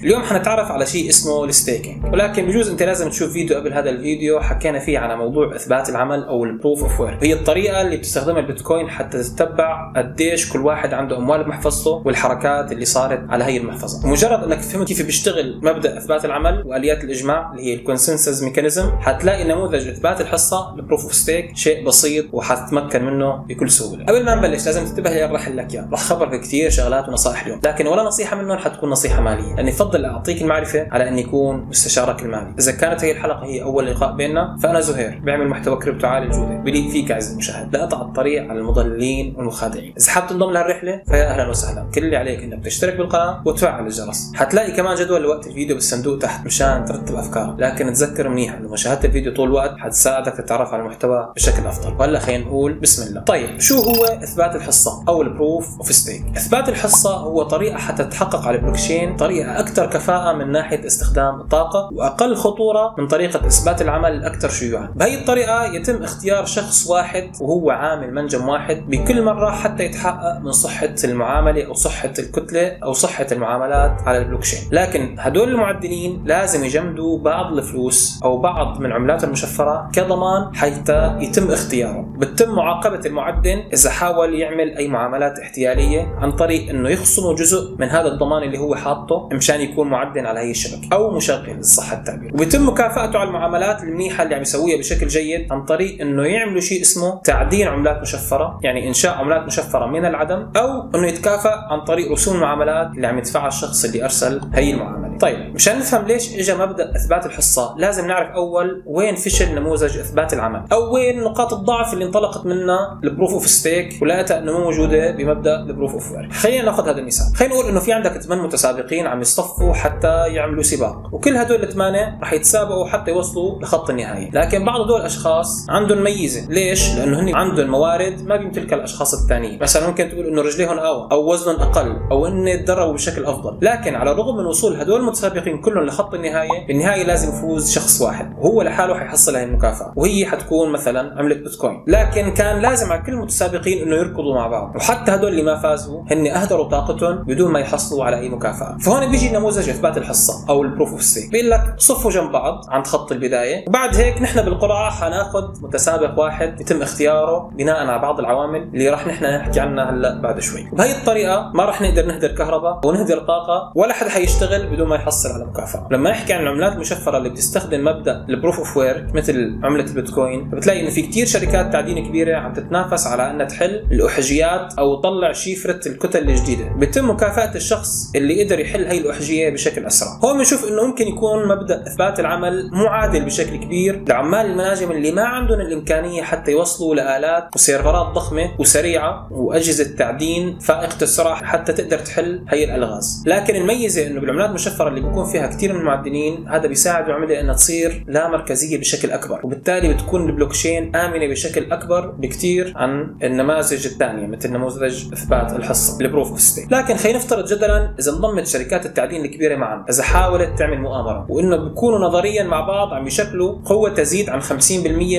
اليوم حنتعرف على شيء اسمه ال staking. ولكن بجوز أنت لازم تشوف فيديو قبل هذا الفيديو حكينا فيه على موضوع إثبات العمل أو ال proof of work هي الطريقة اللي بتستخدمها البيتكوين حتى تتبع قديش كل واحد عنده أموال بمحفظته والحركات اللي صارت على هي المحفظة. مجرد أنك فهمت كيف بيشتغل مبدأ إثبات العمل وآليات الإجماع اللي هي ال consensus mechanism حتلاقي نموذج إثبات الحصة ال proof of stake شيء بسيط وحتتمكن منه بكل سهولة. قبل ما نبلش لازم تنتبه اللي راح لك اياه راح خبرك كثير شغلات ونصائح اليوم. لكن ولا نصيحة منهم حتكون نصيحة مالية. لاني بفضل أعطيك المعرفة على اني اكون مستشارك المالي إذا كانت هي الحلقة هي أول لقاء بيننا فأنا زهير بعمل محتوى كريبتو عالي الجوده بليق فيك عزيزي المشاهد لاقطع الطريق على المضللين والمخادعين. إذا حاب تنضم لهالرحله فيا أهلا وسهلا. كل اللي عليك إنك تشترك بالقناة وتفعل الجرس. حتلاقي كمان جدول لوقت الفيديو بالصندوق تحت مشان ترتب أفكارك. لكن تذكر منيح إنه مشاهدة الفيديو طول الوقت حتساعدك تتعرف على المحتوى بشكل أفضل. وهلأ خلينا نقول بسم الله. طيب شو هو إثبات الحصة أو ال proof of stake إثبات الحصة هو طريقة حتى تحقق على البلوكشين طريقة أكثر كفاءة من ناحية استخدام الطاقة وأقل خطورة من طريقة إثبات العمل الاكثر شيوعا. بهي الطريقة يتم اختيار شخص واحد وهو عامل منجم واحد بكل مرة حتى يتحقق من صحة المعاملة أو صحة الكتلة أو صحة المعاملات على البلوكشين لكن هدول المعدنين لازم يجمدوا بعض الفلوس أو بعض من عملات المشفرة كضمان حتى يتم اختياره بتم معاقبة المعدن إذا حاول يعمل أي معاملات احتيالية عن طريق إنه يخصموا جزء من هذا الضمان اللي هو حاطه مشان يكون معدن على هي الشبكة أو مشغل صح التعبير وبيتم مكافأته على المعاملات المنيحة اللي عم يسويها بشكل جيد عن طريق إنه يعملوا شيء اسمه تعدين عملات مشفرة يعني إنشاء عملات مشفرة من العدم أو إنه يتكافئ عن طريق رسوم المعاملات اللي عم يدفعها الشخص اللي أرسل هي المعاملة. طيب مشان نفهم ليش اجى مبدأ إثبات الحصة لازم نعرف أول وين فشل نموذج إثبات العمل أو وين نقاط الضعف اللي انطلقت منها ال proof of stake ولقيتها إنه مو موجودة بمبدأ ال proof of work خلينا ناخذ هذا المثال. خلينا نقول إنه في عندك ثمان متسابقين عم يصطفوا حتى يعملوا سباق وكل هدول الثمانية رح يتسابقوا حتى يوصلوا لخط النهايه لكن بعض هدول الأشخاص عندهم ميزة. ليش؟ لأنه هن عندهم موارد ما بيمتلكها الأشخاص الثانيين. مثلا ممكن تقول إنه رجليهم أقوى أو وزنهم أقل أو ان تدربوا بشكل أفضل. لكن على الرغم من وصول هدول المتسابقين كلهم لخط النهاية. بالنهاية لازم يفوز شخص واحد. وهو لحاله حيحصل هاي المكافأة. وهي حتكون مثلا عملة بيتكوين. لكن كان لازم على كل المتسابقين إنه يركضوا مع بعض. وحتى هدول اللي ما فازوا هن أهدروا طاقتهم بدون ما يحصلوا على أي مكافأة. فهون بيجي نموذج إثبات الحصة أو ال proof of stake بيقول لك صفوا جنب بعض عند خط البداية. وبعد هيك نحن بالقرعه حناخذ متسابق واحد يتم اختياره بناء على بعض العوامل اللي راح نحن نحكي عنها هلأ بعد شوي. وبهي الطريقة ما راح نقدر نهدر كهرباء ونهدر طاقة ولا حد حيشتغل بدون ما يحصل على مكافأة. لما نحكي عن العملات المشفرة اللي بتستخدم مبدأ ال proof of work مثل عملة البيتكوين بتلاقي انه في كثير شركات تعدين كبيرة عم تتنافس على إنها تحل الأحجيات أو تطلع شفرة الكتل الجديدة. بتم مكافأة الشخص اللي قدر يحل هي الأحجية بشكل أسرع. هون بنشوف إنه ممكن يكون مبدأ إثبات العمل معادل بشكل كبير لعمال المناجم اللي ما عندهم الإمكانية حتى يوصلوا لآلات وسيرفرات ضخمة وسريعة وأجهزة تعدين فائقة السرعة حتى تقدر تحل هي الألغاز. لكن الميزة إنه بالعملات المشفرة اللي بيكون فيها كثير من المعدنين هذا بيساعد العمله إنها تصير لا مركزية بشكل أكبر. وبالتالي بتكون البلوكشين آمنة بشكل أكبر بكثير عن النماذج الثانية مثل نموذج إثبات الحصه ال proof of stake لكن خلينا نفترض جدلا إذا انضمت شركات التعدين الكبيرة معا إذا حاولت تعمل مؤامرة وإنه بيكونوا نظريا مع بعض عم يشكلوا قوة تزيد عن 50%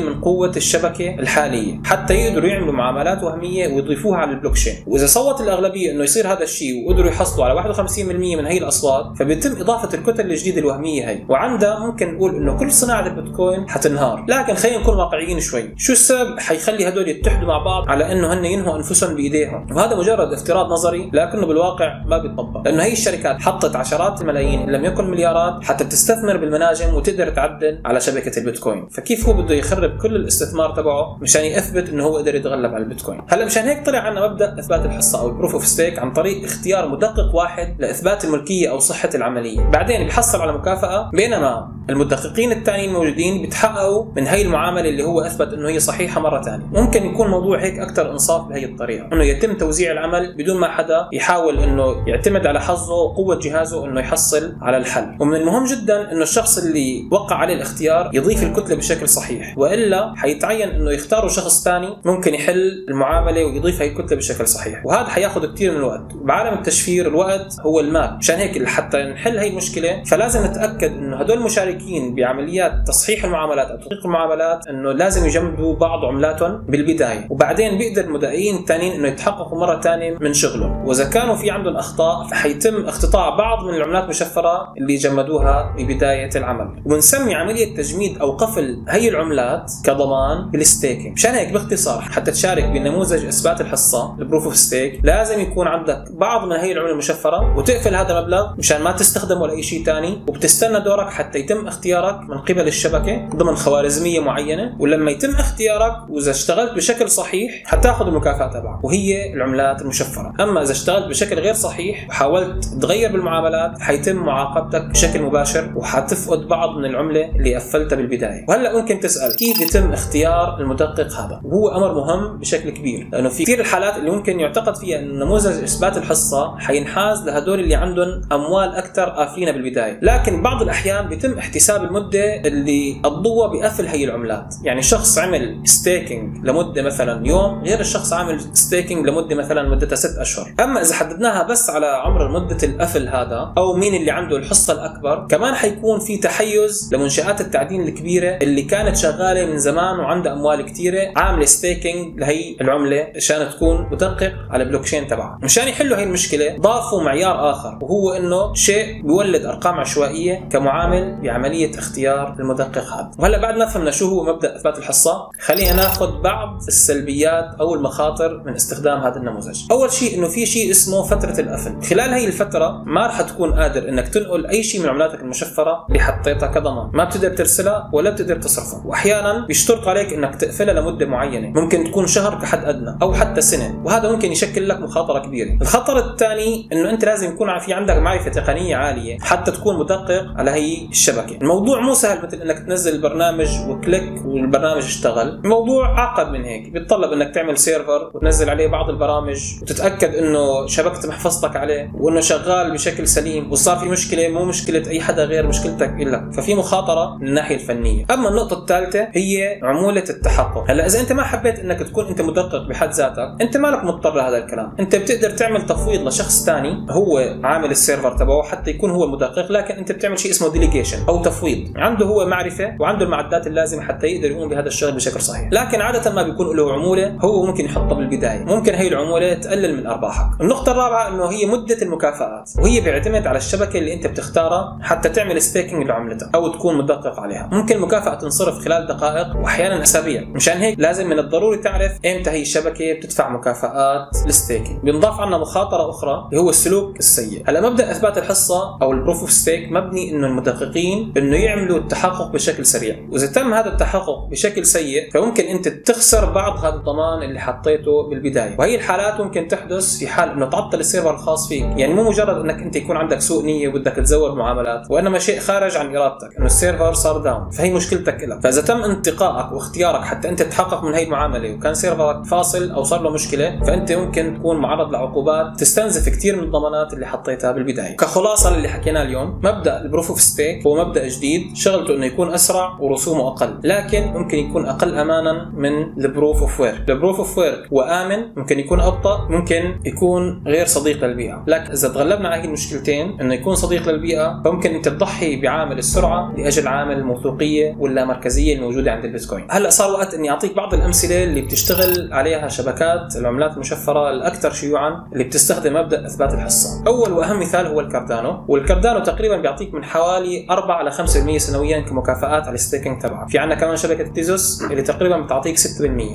من قوة الشبكة الحالية حتى يقدروا يعملوا معاملات وهمية ويضيفوها على البلوكشين. وإذا صوت الأغلبية إنه يصير هذا الشيء وقدروا يحصلوا على 51% من هي الأصوات فبيتم إضافة الكتل الجديده الوهمية هي. وعندها ممكن نقول إنه كل صناعة البيتكوين حتنهار. لكن خلينا نكون واقعيين شوي. شو السبب حيخلي هدول يتحدوا مع بعض على إنه هن ينهوا أنفسهم بإيديهم؟ وهذا مجرد افتراض نظري لكنه بالواقع ما بيتطبق. لأنه هي الشركات حطت عشرات الملايين إن لم يكن مليارات حتى تستثمر بالمناجم وتقدر تعدل على شبكة البيتكوين. فكيف هو بده يخرب كل الاستثمار تبعه مشان يثبت إنه هو قدر يتغلب على البيتكوين؟ هلأ مشان هيك طلع عنا مبدأ إثبات الحصة أو ال proof of stake عن طريق اختيار مدقق واحد لإثبات الملكية أو صحة العملية بعدين بيحصل على مكافأة بينما المدققين الثانيين الموجودين بيتحققوا من هي المعاملة اللي هو أثبت إنه هي صحيحة مرة ثانية. ممكن يكون موضوع هيك أكثر إنصاف بهي الطريقة إنه يتم توزيع العمل بدون ما حدا يحاول إنه يعتمد على حظه وقوة جهازه إنه يحصل على الحل. ومن المهم جدا إنه الشخص اللي وقع عليه الاختيار يضيف الكتلة بشكل صحيح وإلا حيتعين إنه يختاروا شخص ثاني ممكن يحل المعاملة ويضيف هي الكتلة بشكل صحيح. وهذا حياخذ كثير من الوقت. بعالم التشفير الوقت هو المال. مشان هيك حتى نحل نحل هي المشكلة فلازم نتأكد إنه هدول المشاركين بعمليات تصحيح المعاملات أو تدقيق المعاملات إنه لازم يجمدوا بعض عملاتهم بالبداية. وبعدين بيقدر المدققين الثانيين إنه يتحققوا مرة ثانية من شغلهم. وإذا كانوا في عندهم أخطاء فحيتم اقتطاع بعض من العملات المشفره اللي جمدوها ببداية العمل. وبنسمي عملية تجميد أو قفل هي العملات كضمان بال staking. مشان هيك باختصار حتى تشارك بنموذج إثبات الحصة ال proof of stake لازم يكون عندك بعض من هي العملة المشفرة وتقفل هذا المبلغ مشان ما تستخدمه لاي شيء ثاني وبتستنى دورك حتى يتم اختيارك من قبل الشبكة ضمن خوارزمية معينة ولما يتم اختيارك وإذا اشتغلت بشكل صحيح حتاخذ المكافأة تبعك وهي العملات المشفرة. أما إذا اشتغلت بشكل غير صحيح وحاولت تغير بالمعاملات حيتم معاقبتك بشكل مباشر وحتفقد بعض من العملة اللي قفلتها بالبداية. وهلأ ممكن تسأل؟ كيف يتم اختيار المدقق هذا؟ وهو أمر مهم بشكل كبير لأنه في كثير الحالات اللي ممكن يعتقد فيها ان نموذج إثبات الحصة حينحاز لهدول اللي عندهم أموال أكثر قافلينها بالبداية. لكن بعض الأحيان بيتم احتساب المدة اللي قضوها بقفل هي العملات. يعني شخص عمل staking لمدة مثلا يوم غير الشخص عامل ستيكينج لمدة مثلا مدتها ست أشهر. أما إذا حددناها بس على عمر مدة القفل هذا أو مين اللي عنده الحصة الأكبر كمان حيكون في تحيز لمنشآت التعدين الكبيرة اللي كانت شغالة من زمان وعندها أموال كثيره عاملة staking لهي العملة عشان تكون مدقق على ال block تبعها. مشان يحلوا هي المشكلة ضافوا معيار آخر وهو إنه شيء بيولد أرقام عشوائية كمعامل بعملية اختيار المدقق هذا. وهلأ بعد ما فهمنا شو هو مبدأ إثبات الحصة خلينا نأخذ بعض السلبيات أو المخاطر من استخدام هذا النموذج. أول شيء إنه في شيء اسمه فترة القفل خلال هي الفترة ما راح تكون قادر إنك تنقل أي شيء من عملاتك المشفرة اللي حطيتها كضمان. ما بتقدر ترسلها ولا بتقدر تصرفها. واحيانا بيشترط عليك إنك تقفلها لمدة معينة. ممكن تكون شهر كحد أدنى أو حتى سنة. وهذا ممكن يشكل لك مخاطرة كبيرة. الخطر الثاني إنه أنت لازم يكون في عندك معرفة تقنية عالية حتى تكون مدقق على هي الشبكة. الموضوع مو سهل مثل إنك تنزل البرنامج و click والبرنامج اشتغل. الموضوع اعقد من هيك. بيتطلب إنك تعمل server وتنزل عليه بعض البرامج وتتأكد إنه شبكت محفظتك عليه وإنه شغال بشكل سليم وصار في مشكلة مو مشكلة أي حدا غير مشكلتك إلا. ففي مخاطرة من الناحية الفنية. أما النقطة الثالثة هي عمولة التحقق. هلأ إذا أنت ما حبيت إنك تكون أنت مدقق بحد ذاتك أنت مالك مضطر لهذا الكلام. أنت بتقدر تعمل تفويض لشخص ثاني هو عامل ال server تبعه حتى يكون هو المدقق لكن أنت بتعمل شيء اسمه delegation أو تفويض. عنده هو معرفة وعنده المعدات اللازمة حتى يقدر يقوم بهذا الشغل بشكل صحيح. لكن عادة ما بيكون له عمولة هو ممكن يحطها بالبداية. ممكن هي العمولة تقلل من أرباحك. النقطة الرابعة إنه هي مدة المكافآت. وهي بيعتمد على الشبكة اللي أنت بتختارها حتى تعمل staking لعملتك أو تكون مدقق عليها. ممكن المكافأة تنصرف خلال دقائق واحيانا أسابيع. مشان هيك لازم من الضروري تعرف إمتى هي الشبكة بتدفع مكافآت ال staking بينضاف عنا مخاطرة أخرى اللي هو السلوك السيء. هلأ مبدأ إثبات الحصة أو ال proof of stake مبني إنه المدققين إنه يعملوا التحقق بشكل سريع. وإذا تم هذا التحقق بشكل سيء فممكن أنت تخسر بعض هذا الضمان اللي حطيته بالبداية. وهي الحالات ممكن تحدث في حال إنه تعطل ال server الخاص فيك. يعني مو مجرد إنك أنت يكون عندك سوء نية وبدك تزود معاملات وإنما شيء خارج عن إرادتك إنه ال server صار down فهي مشكلتك لك فإذا تم انتقائك واختيارك حتى أنت تتحقق من هي المعاملة وكان server ك فاصل أو صار له مشكلة فأنت ممكن تكون معرض لعقوبات تستنزف كثير من الضمانات اللي حطيتها بالبداية. كخلاصة للي حكيناه اليوم مبدأ ال proof of stake هو مبدأ جديد شغلته إنه يكون أسرع ورسومه أقل لكن ممكن يكون أقل امانا من ال proof of work ال proof of work هو آمن ممكن يكون أبطأ ممكن يكون غير صديق للبيئة. لكن إذا تغلبنا على هي المشكلتين إنه يكون صديق للبيئة فممكن أنت تضحي بعامل السرعة لأجل عامل الموثوقية واللامركزية الموجوده عند البيتكوين. هلأ صار وقت إني أعطيك بعض الأمثلة اللي بتشتغل عليها شبكات العملات المشفرة الأكثر شيوعا اللي بتستخدم مبدأ إثبات الحصة. أول وأهم مثال هو الكاردانو. والكاردانو تقريبا بيعطيك من حوالي 4 ل 5% سنويا كمكافآت على ال staking تبعك. في عندنا كمان شبكة تيزوس اللي تقريبا بتعطيك 6%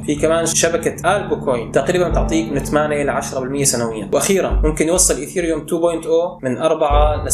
في كمان شبكة البو coin تقريبا بتعطيك من 8 ل 10% سنويا. وأخيرا ممكن يوصل إيثيريوم 2.0 من 4 ل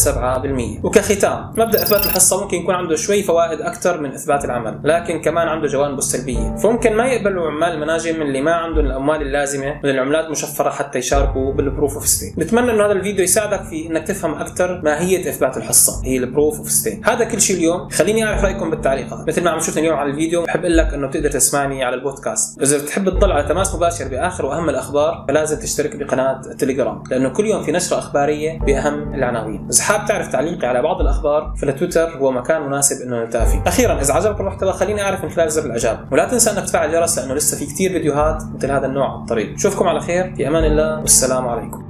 7% وكختام مبدأ إثبات الحصة ممكن يكون عنده شوي فوائد أكثر من إثبات العمل لكن كمان عنده جوانبه السلبيه فممكن ما يقبلوا عمال المناجم اللي ما عندهم الأموال اللازمة من العملات المشفره حتى يشاركوا بال proof of stake نتمنى إنه هذا الفيديو يساعدك في إنك تفهم أكثر ماهيه إثبات الحصة؟ هي ال proof of ستيك هذا كل شيء اليوم. خليني أعرف رأيكم بالتعليقات. مثل ما عم شفتني اليوم على الفيديو بحب أقول لك إنه بتقدر تسمعني على البودكاست. إذا بتحب تضل على تماس مباشر بآخر وأهم الأخبار فلازم تشترك بقناة التليجرام لأنه كل يوم في نشرة أخبارية بأهم العناوين. اذا حاب تعرف تعليقي على بعض الأخبار فالتويتر هو مكان مناسب إنه نلتقي فيه. أخيرا إذا عجبك المحتوى خليني أعرف من خلال زر الإعجاب. ولا تنسى إنك تفعل الجرس لأنه لسه في كثير فيديوهات مثل هذا النوع على الطريق اشوفكم على خير في أمان الله والسلام عليكم.